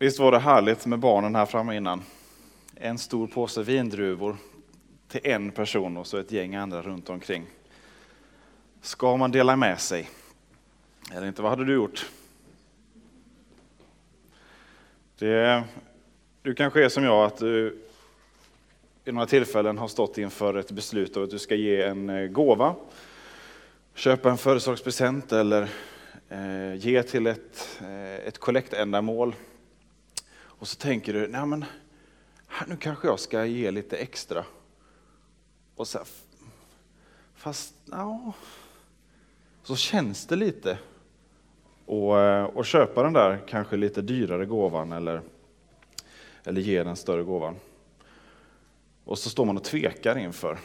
Visst var det härligt med barnen här framme innan? En stor påse vindruvor till en person och så ett gäng andra runt omkring. Ska man dela med sig? Eller inte, vad hade du gjort? Det, du kanske är som jag, att du i några tillfällen har stått inför ett beslut av att du ska ge en eh, gåva, köpa en födelsedagspresent eller eh, ge till ett, eh, ett kollektändamål. Och så tänker du, nej men nu kanske jag ska ge lite extra. Och så, fast, ja, så känns det lite. Och, eh, och köpa den där kanske lite dyrare gåvan eller, eller ge den större gåvan. Och så står man och tvekar inför.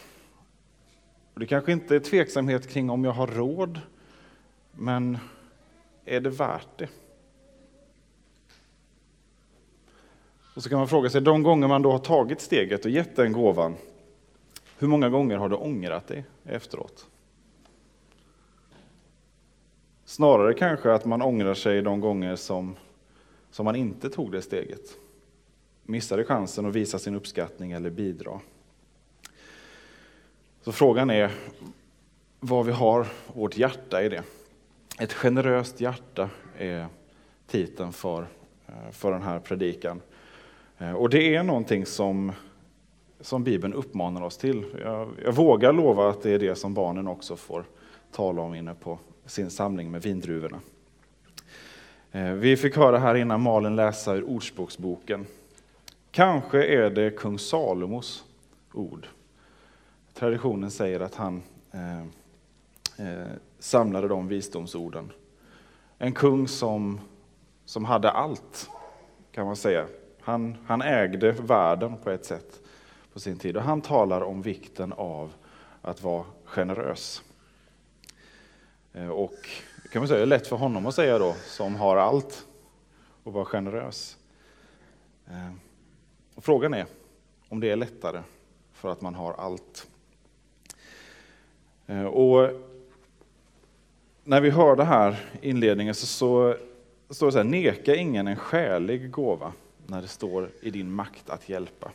Och det kanske inte är tveksamhet kring om jag har råd, men är det värt det? Och så kan man fråga sig, de gånger man då har tagit steget och gett den gåvan, hur många gånger har du ångrat dig efteråt? Snarare kanske att man ångrar sig de gånger som, som man inte tog det steget. Missade chansen att visa sin uppskattning eller bidra. Så frågan är vad vi har vårt hjärta i det. Ett generöst hjärta är titeln för, eh, för den här predikan. Eh, och det är någonting som, som Bibeln uppmanar oss till. Jag, jag vågar lova att det är det som barnen också får tala om inne på sin samling med vindruvorna. Eh, vi fick höra här innan Malin läsa ur Ordspråksboken. Kanske är det kung Salomos ord. Traditionen säger att han eh, eh, samlade de visdomsorden. En kung som, som hade allt, kan man säga. Han, han ägde världen på ett sätt på sin tid. Och han talar om vikten av att vara generös. Eh, och kan man säga, det är lätt för honom att säga då, som har allt, och vara generös. Eh, och frågan är om det är lättare för att man har allt. Eh, och när vi hör det här inledningen så, så står det så här, neka ingen en skälig gåva när det står i din makt att hjälpa.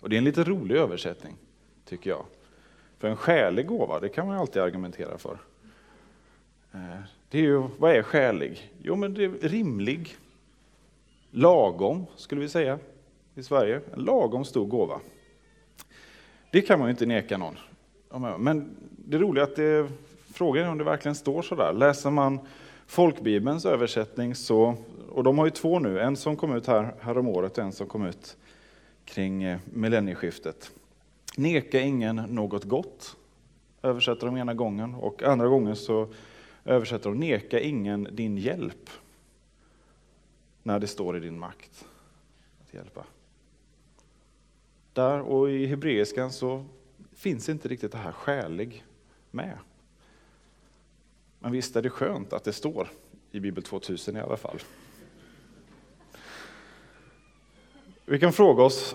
Och det är en lite rolig översättning, tycker jag. För en skälig gåva, det kan man alltid argumentera för. Eh, det är ju, vad är skälig? Jo, men det är rimlig, lagom, skulle vi säga i Sverige. En lagom stor gåva. Det kan man ju inte neka någon. Men det roliga är att det, frågan är om det verkligen står så där. Läser man folkbibelns översättning så, och de har ju två nu, en som kom ut här, här om året och en som kom ut kring eh, millennieskiftet. Neka ingen något gott, översätter de ena gången, och andra gången så översätter de neka ingen din hjälp, när det står i din makt att hjälpa. Där och i hebreiskan så finns inte riktigt det här skälig med. Men visst är det skönt att det står i Bibel 2000 i alla fall. Vi kan fråga oss,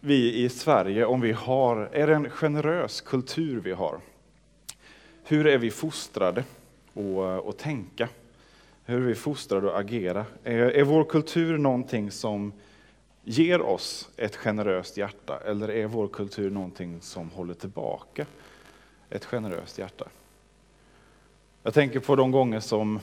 vi i Sverige, om vi har, är det en generös kultur vi har? Hur är vi fostrade att, att tänka? Hur är vi fostrade att agera? Är, är vår kultur någonting som ger oss ett generöst hjärta eller är vår kultur någonting som håller tillbaka ett generöst hjärta? Jag tänker på de gånger som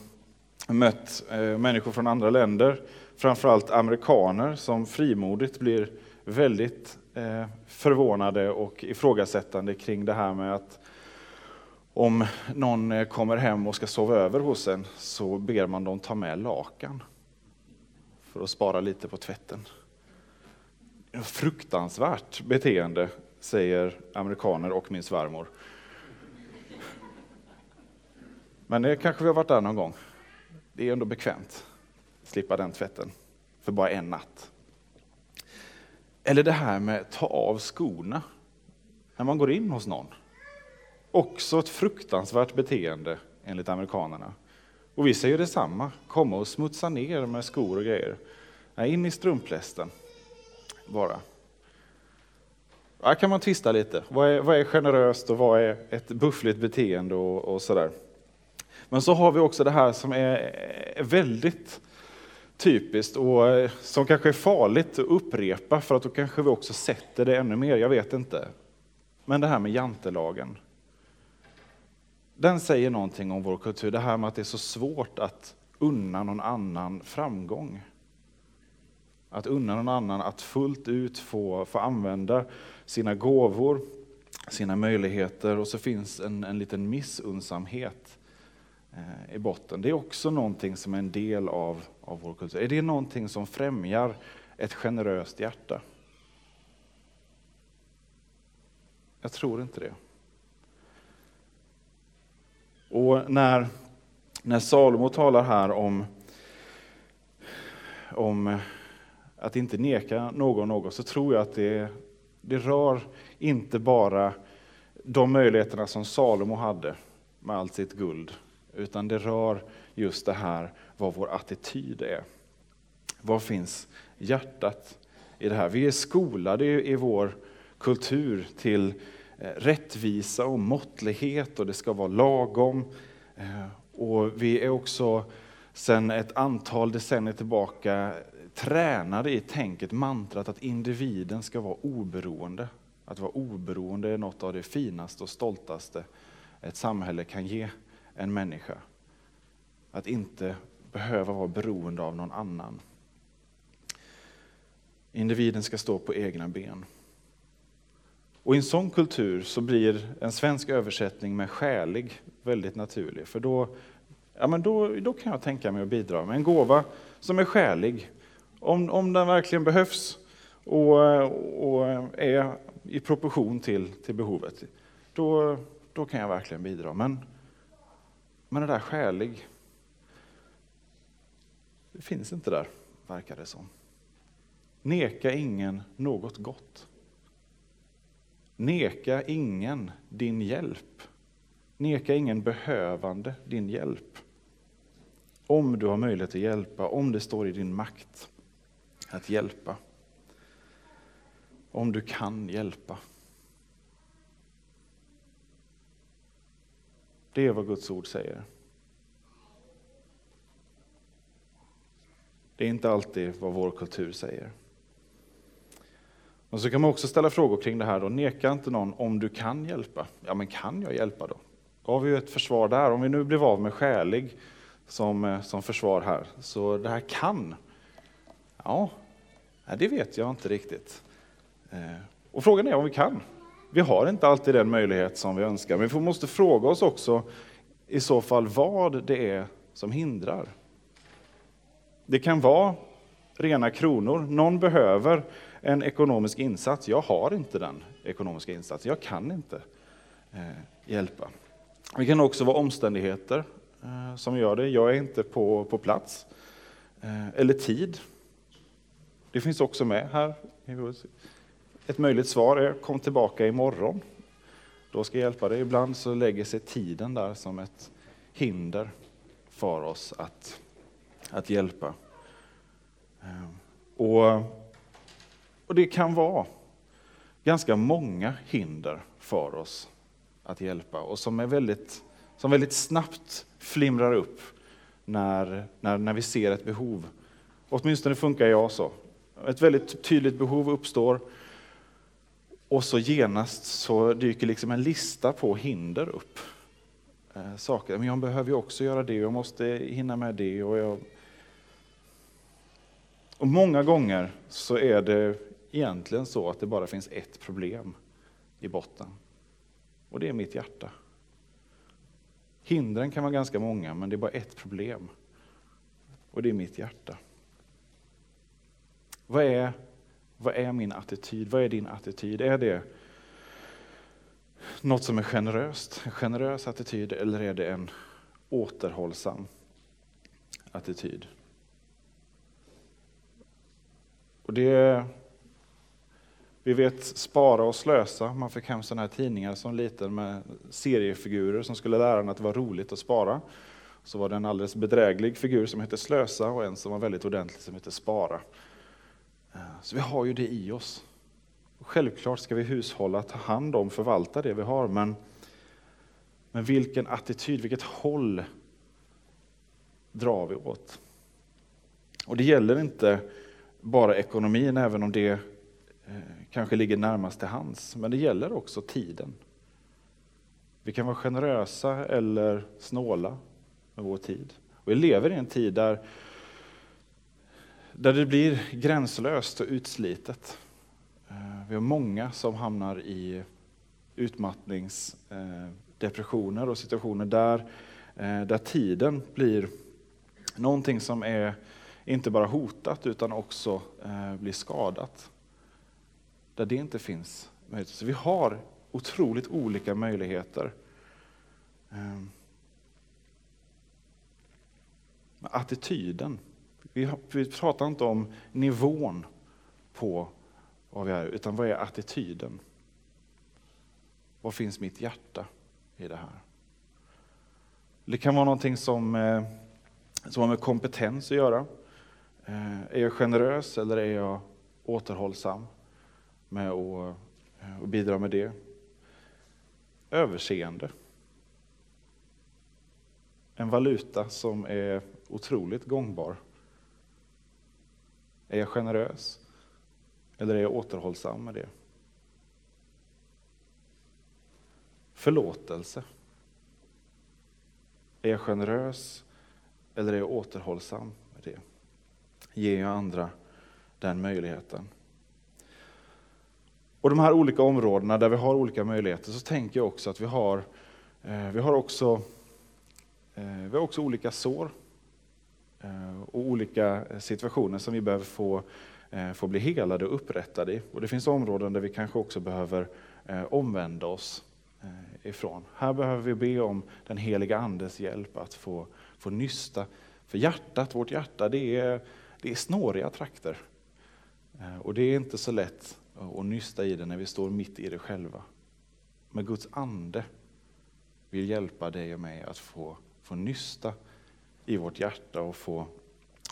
jag mött eh, människor från andra länder, framförallt amerikaner, som frimodigt blir väldigt eh, förvånade och ifrågasättande kring det här med att om någon eh, kommer hem och ska sova över hos en så ber man dem ta med lakan för att spara lite på tvätten. Fruktansvärt beteende, säger amerikaner och min svärmor. Men det kanske vi har varit där någon gång. Det är ändå bekvämt slippa den tvätten för bara en natt. Eller det här med att ta av skorna när man går in hos någon. Också ett fruktansvärt beteende enligt amerikanerna. Och vi säger detsamma, komma och smutsa ner med skor och grejer. in i strumplästen bara. Här kan man tvista lite. Vad är, vad är generöst och vad är ett buffligt beteende och, och sådär. Men så har vi också det här som är väldigt typiskt och eh, som kanske är farligt att upprepa för att då kanske vi också sätter det ännu mer, jag vet inte. Men det här med jantelagen. Den säger någonting om vår kultur, det här med att det är så svårt att unna någon annan framgång. Att unna någon annan att fullt ut få, få använda sina gåvor, sina möjligheter och så finns en, en liten missunnsamhet Eh, i botten. Det är också någonting som är en del av, av vår kultur. Är det någonting som främjar ett generöst hjärta? Jag tror inte det. Och när, när Salomo talar här om, om att inte neka någon något, så tror jag att det, det rör inte bara de möjligheterna som Salomo hade med allt sitt guld, utan det rör just det här vad vår attityd är. Var finns hjärtat i det här? Vi är skolade i vår kultur till eh, rättvisa och måttlighet och det ska vara lagom. Eh, och vi är också sedan ett antal decennier tillbaka tränade i tänket, mantrat att individen ska vara oberoende. Att vara oberoende är något av det finaste och stoltaste ett samhälle kan ge en människa. Att inte behöva vara beroende av någon annan. Individen ska stå på egna ben. Och I en sån kultur så blir en svensk översättning med skälig väldigt naturlig. För då, ja men då, då kan jag tänka mig att bidra med en gåva som är skälig. Om, om den verkligen behövs och, och är i proportion till, till behovet, då, då kan jag verkligen bidra. Men, men det där skälig, det finns inte där, verkar det som. Neka ingen något gott. Neka ingen din hjälp. Neka ingen behövande din hjälp. Om du har möjlighet att hjälpa, om det står i din makt att hjälpa. Om du kan hjälpa. Det är vad Guds ord säger. Det är inte alltid vad vår kultur säger. Och så kan man också ställa frågor kring det här. Då. Neka inte någon om du kan hjälpa. Ja, men kan jag hjälpa då? Då har vi ju ett försvar där. Om vi nu blir av med skälig som, eh, som försvar här. Så det här kan. Ja, det vet jag inte riktigt. Eh, och frågan är om vi kan. Vi har inte alltid den möjlighet som vi önskar, men vi måste fråga oss också i så fall vad det är som hindrar. Det kan vara rena kronor. Någon behöver en ekonomisk insats. Jag har inte den ekonomiska insatsen. Jag kan inte eh, hjälpa. Det kan också vara omständigheter eh, som gör det. Jag är inte på, på plats. Eh, eller tid. Det finns också med här. Ett möjligt svar är kom tillbaka imorgon. Då ska jag hjälpa dig. Ibland så lägger sig tiden där som ett hinder för oss att, att hjälpa. Eh, och, och det kan vara ganska många hinder för oss att hjälpa och som, är väldigt, som väldigt snabbt flimrar upp när, när, när vi ser ett behov. Åtminstone funkar jag så. Ett väldigt tydligt behov uppstår och så genast så dyker liksom en lista på hinder upp. Eh, saker. Men jag behöver ju också göra det, jag måste hinna med det. Och, jag... och många gånger så är det egentligen så att det bara finns ett problem i botten. Och det är mitt hjärta. Hindren kan vara ganska många, men det är bara ett problem. Och det är mitt hjärta. Vad är, vad är min attityd? Vad är din attityd? Är det något som är generöst, en generös attityd, eller är det en återhållsam attityd? Och det, vi vet spara och slösa. Man fick hem sådana här tidningar som liten med seriefigurer som skulle lära en att det var roligt att spara. Så var det en alldeles bedräglig figur som hette slösa och en som var väldigt ordentlig som hette spara. Så vi har ju det i oss. Självklart ska vi hushålla, ta hand om, förvalta det vi har, men, men vilken attityd, vilket håll drar vi åt? Och det gäller inte bara ekonomin, även om det eh, kanske ligger närmast till hands, men det gäller också tiden. Vi kan vara generösa eller snåla med vår tid. Och vi lever i en tid där, där det blir gränslöst och utslitet. Eh, vi har många som hamnar i utmattningsdepressioner eh, och situationer där, eh, där tiden blir någonting som är inte bara hotat utan också blir skadat. Där det inte finns möjlighet. Så vi har otroligt olika möjligheter. Attityden. Vi, vi pratar inte om nivån på vad vi är, utan vad är attityden? Var finns mitt hjärta i det här? Det kan vara någonting som, eh, som har med kompetens att göra. Eh, är jag generös eller är jag återhållsam med att, eh, att bidra med det? Överseende. En valuta som är otroligt gångbar. Är jag generös eller är jag återhållsam med det? Förlåtelse. Är jag generös eller är jag återhållsam med det? Ger jag andra den möjligheten? Och de här olika områdena där vi har olika möjligheter så tänker jag också att vi har, eh, vi har, också, eh, vi har också olika sår Eh, och olika situationer som vi behöver få, eh, få bli helade och upprättade i. Och det finns områden där vi kanske också behöver eh, omvända oss ifrån. Här behöver vi be om den heliga Andes hjälp att få, få nysta. För hjärtat, vårt hjärta, det är, det är snåriga trakter. Och det är inte så lätt att nysta i det när vi står mitt i det själva. Men Guds ande vill hjälpa dig och mig att få, få nysta i vårt hjärta och få,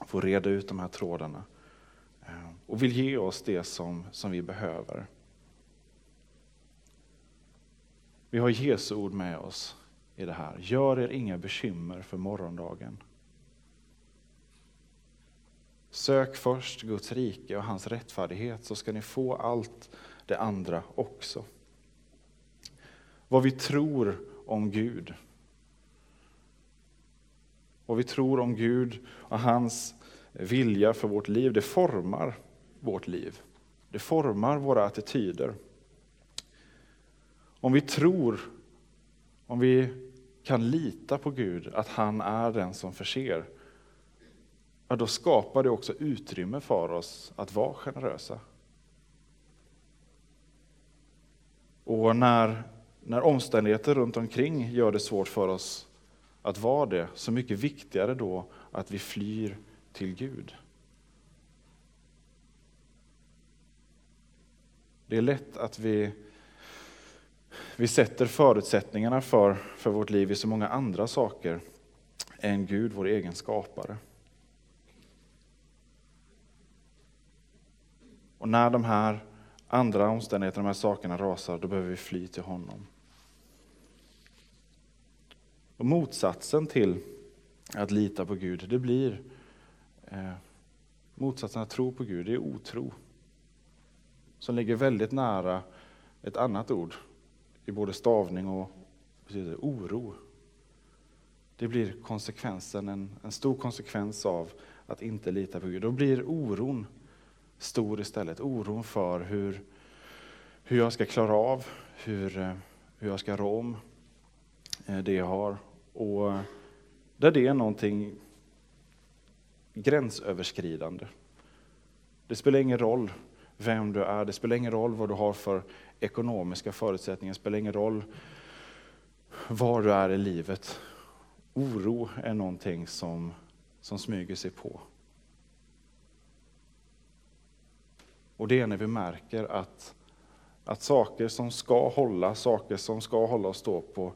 få reda ut de här trådarna. Eh, och vill ge oss det som, som vi behöver. Vi har Jesu ord med oss i det här. Gör er inga bekymmer för morgondagen. Sök först Guds rike och hans rättfärdighet så ska ni få allt det andra också. Vad vi tror om Gud. Vad vi tror om Gud och hans vilja för vårt liv, det formar vårt liv. Det formar våra attityder. Om vi tror, om vi kan lita på Gud, att han är den som förser, ja, då skapar det också utrymme för oss att vara generösa. Och när, när omständigheter runt omkring gör det svårt för oss att vara det, så mycket viktigare då att vi flyr till Gud. Det är lätt att vi vi sätter förutsättningarna för, för vårt liv i så många andra saker än Gud, vår egen skapare. Och när de här andra omständigheterna, de här sakerna rasar, då behöver vi fly till honom. Och motsatsen till att lita på Gud, det blir eh, motsatsen att tro på Gud, det är otro. Som ligger väldigt nära ett annat ord i både stavning och betyder oro. Det blir konsekvensen, en, en stor konsekvens av att inte lita på Gud. Då blir oron stor istället. Oron för hur, hur jag ska klara av, hur, eh, hur jag ska rå om eh, det jag har. Och där det är någonting gränsöverskridande. Det spelar ingen roll vem du är, det spelar ingen roll vad du har för ekonomiska förutsättningar, det spelar ingen roll var du är i livet. Oro är någonting som, som smyger sig på. Och det är när vi märker att, att saker som ska hålla, saker som ska hålla och stå på,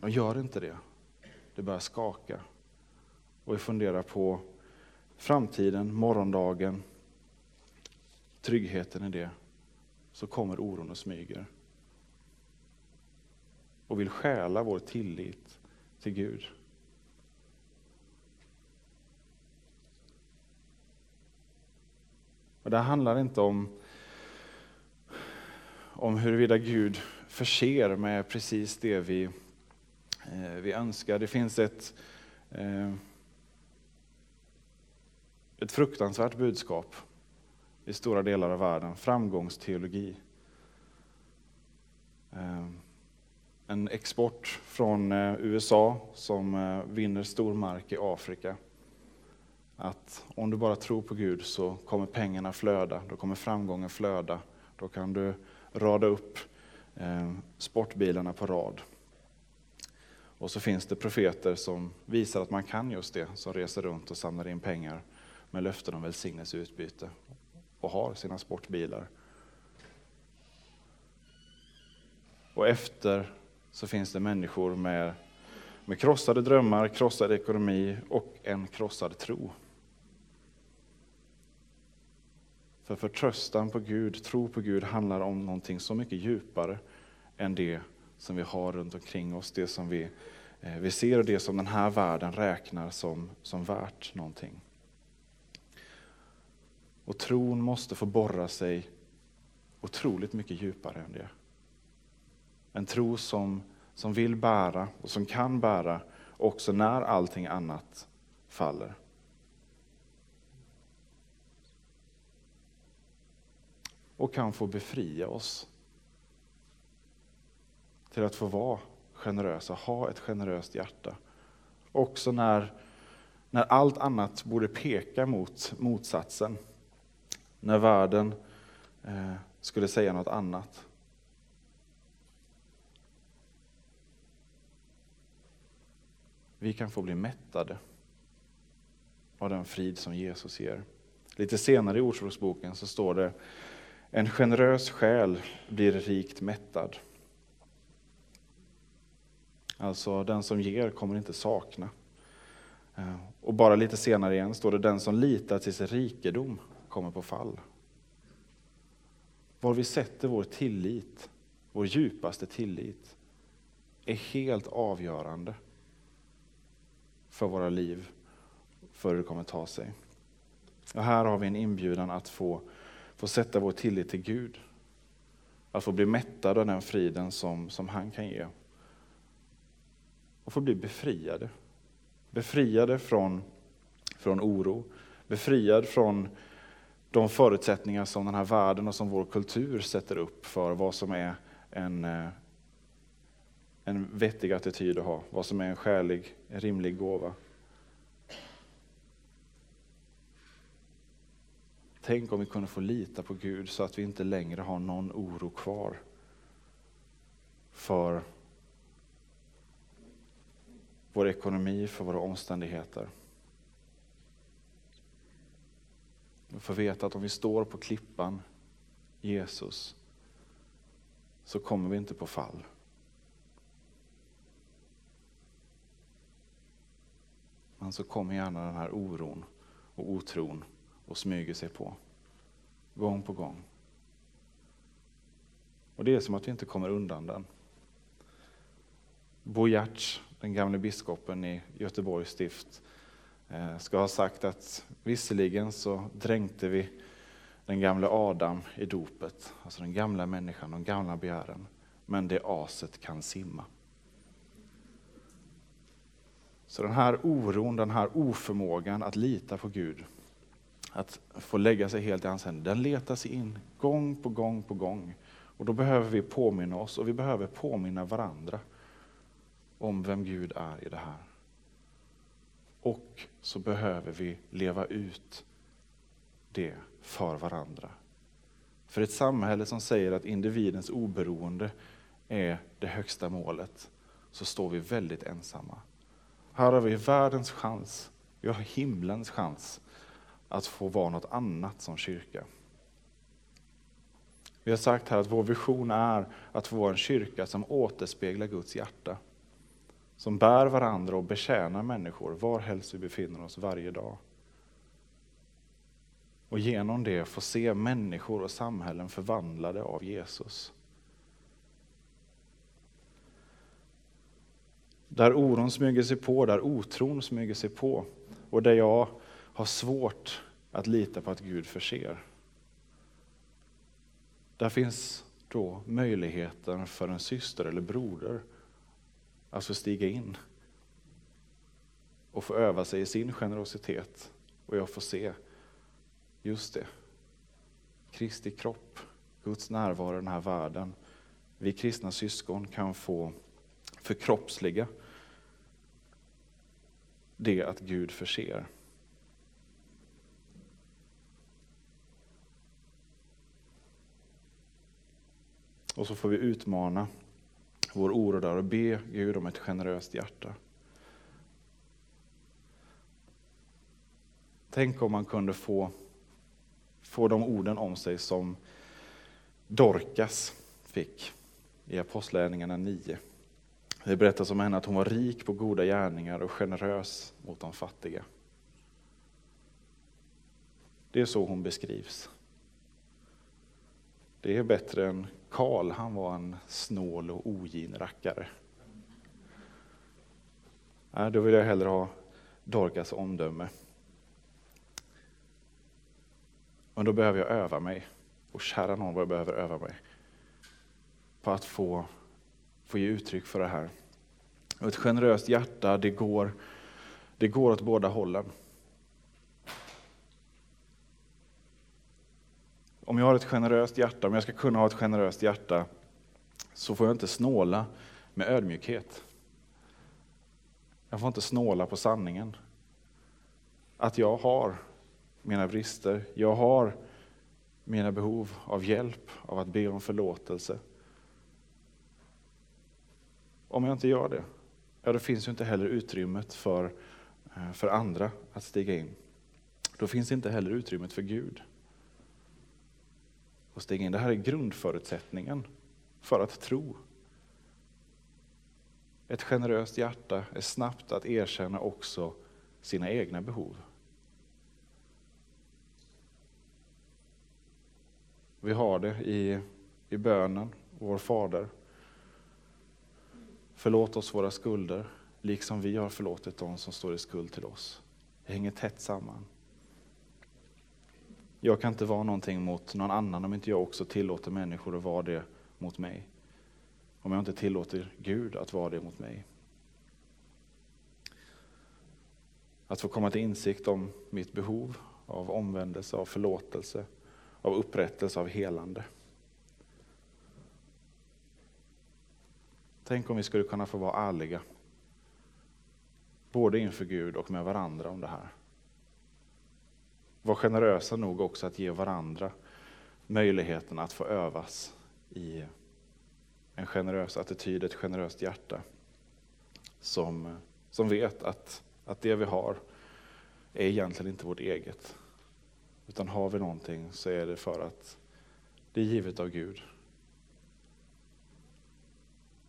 de gör inte det. Det börjar skaka. Och vi funderar på framtiden, morgondagen, tryggheten i det så kommer oron och smyger. Och vill stjäla vår tillit till Gud. Och det handlar inte om, om huruvida Gud förser med precis det vi, Eh, vi önskar. Det finns ett, eh, ett fruktansvärt budskap i stora delar av världen, framgångsteologi. Eh, en export från USA som vinner stor mark i Afrika. Att om du bara tror på Gud så kommer pengarna flöda, då kommer framgången flöda. Då kan du rada upp sportbilarna på rad. Och så finns det profeter som visar att man kan just det, som reser runt och samlar in pengar med löften om välsignelse och utbyte och har sina sportbilar. Och efter så finns det människor med, med krossade drömmar, krossad ekonomi och en krossad tro. För förtröstan på Gud, tro på Gud handlar om någonting så mycket djupare än det som vi har runt omkring oss, det som vi, eh, vi ser och det som den här världen räknar som, som värt någonting. Och tron måste få borra sig otroligt mycket djupare än det. En tro som, som vill bära och som kan bära också när allting annat faller. Och kan få befria oss till att få vara generösa, ha ett generöst hjärta. Också när, när allt annat borde peka mot motsatsen. När världen eh, skulle säga något annat. vi kan få bli mättade av den frid som Jesus ger. Lite senare i Ordspråksboken så står det en generös själ blir rikt mättad. Alltså den som ger kommer inte sakna. Eh, och bara lite senare igen står det den som litar till sin rikedom kommer på fall. Var vi sätter vår tillit, vår djupaste tillit, är helt avgörande för våra liv, för hur det kommer ta sig. Och här har vi en inbjudan att få, få sätta vår tillit till Gud. Att få bli mättad av den friden som, som han kan ge. Och få bli befriade. Befriade från, från oro, befriad från de förutsättningar som den här världen och som vår kultur sätter upp för vad som är en, eh, en vettig attityd att ha, vad som är en skälig, en rimlig gåva. Tänk om vi kunde få lita på Gud så att vi inte längre har någon oro kvar för vår ekonomi, för våra omständigheter. Vi får veta att om vi står på klippan, Jesus, så kommer vi inte på fall. Men så kommer gärna den här oron och otron och smyger sig på. Gång på gång. Och det är som att vi inte kommer undan den. Bo Giertz, den gamle biskopen i Göteborgs stift, eh, ska ha sagt att visserligen så dränkte vi den gamle Adam i dopet, alltså den gamla människan, de gamla begären, men det aset kan simma. Så den här oron, den här oförmågan att lita på Gud, att få lägga sig helt i hans händer, den letar sig in gång på gång på gång. Och då behöver vi påminna oss och vi behöver påminna varandra om vem Gud är i det här. Och så behöver vi leva ut det för varandra. För ett samhälle som säger att individens oberoende är det högsta målet, så står vi väldigt ensamma. Här har vi världens chans, vi har himlens chans att få vara något annat som kyrka. Vi har sagt här att vår vision är att få vara en kyrka som återspeglar Guds hjärta. Som bär varandra och betjänar människor var helst vi befinner oss varje dag. Och genom det få se människor och samhällen förvandlade av Jesus. Där oron smyger sig på, där otron smyger sig på och där jag har svårt att lita på att Gud förser. Där finns då möjligheten för en syster eller broder att få stiga in och få öva sig i sin generositet. Och jag får se, just det, Kristi kropp, Guds närvaro i den här världen. Vi kristna syskon kan få förkroppsliga det att Gud förser. Och så får vi utmana vår oro där och be Gud om ett generöst hjärta. Tänk om man kunde få, få de orden om sig som Dorcas fick i Apostlagärningarna 9. Det berättas om henne att hon var rik på goda gärningar och generös mot de fattiga. Det är så hon beskrivs. Det är bättre än Karl, han var en snål och ogin rackare. Nej, då vill jag hellre ha Dorcas omdöme. Men då behöver jag öva mig. Och kära någon vad jag behöver öva mig. På att få, få ge uttryck för det här. Och ett generöst hjärta, det går, det går åt båda hållen. Om jag har ett generöst hjärta, om jag ska kunna ha ett generöst hjärta, så får jag inte snåla med ödmjukhet. Jag får inte snåla på sanningen. Att jag har mina brister, jag har mina behov av hjälp, av att be om förlåtelse. Om jag inte gör det, ja då finns ju inte heller utrymmet för, eh, för andra att stiga in. Då finns inte heller utrymmet för Gud och steg in. Det här är grundförutsättningen för att tro. Ett generöst hjärta är snabbt att erkänna också sina egna behov. Vi har det i, i bönen, vår Fader. Förlåt oss våra skulder, liksom vi har förlåtit dem som står i skuld till oss. Det hänger tätt samman. Jag kan inte vara någonting mot någon annan om inte jag också tillåter människor att vara det mot mig. Om jag inte tillåter Gud att vara det mot mig. Att få komma till insikt om mitt behov av omvändelse, av förlåtelse, av upprättelse, av helande. Tänk om vi skulle kunna få vara ärliga, både inför Gud och med varandra om det här. Var generösa nog också att ge varandra möjligheten att få övas i en generös attityd, ett generöst hjärta. Som, som vet att, att det vi har är egentligen inte vårt eget. Utan har vi någonting så är det för att det är givet av Gud.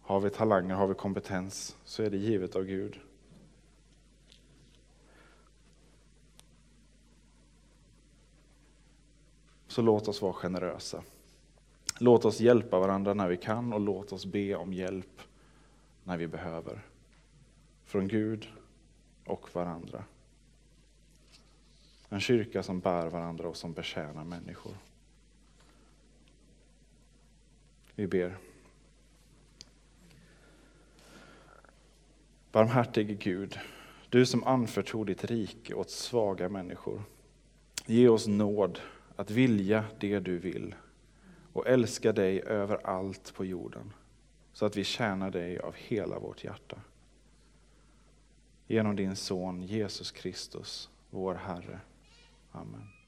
Har vi talanger, har vi kompetens så är det givet av Gud. Så låt oss vara generösa. Låt oss hjälpa varandra när vi kan och låt oss be om hjälp när vi behöver. Från Gud och varandra. En kyrka som bär varandra och som betjänar människor. Vi ber. Barmhärtige Gud, du som anförtror ditt rike åt svaga människor. Ge oss nåd att vilja det du vill och älska dig över allt på jorden så att vi tjänar dig av hela vårt hjärta. Genom din son Jesus Kristus, vår Herre. Amen.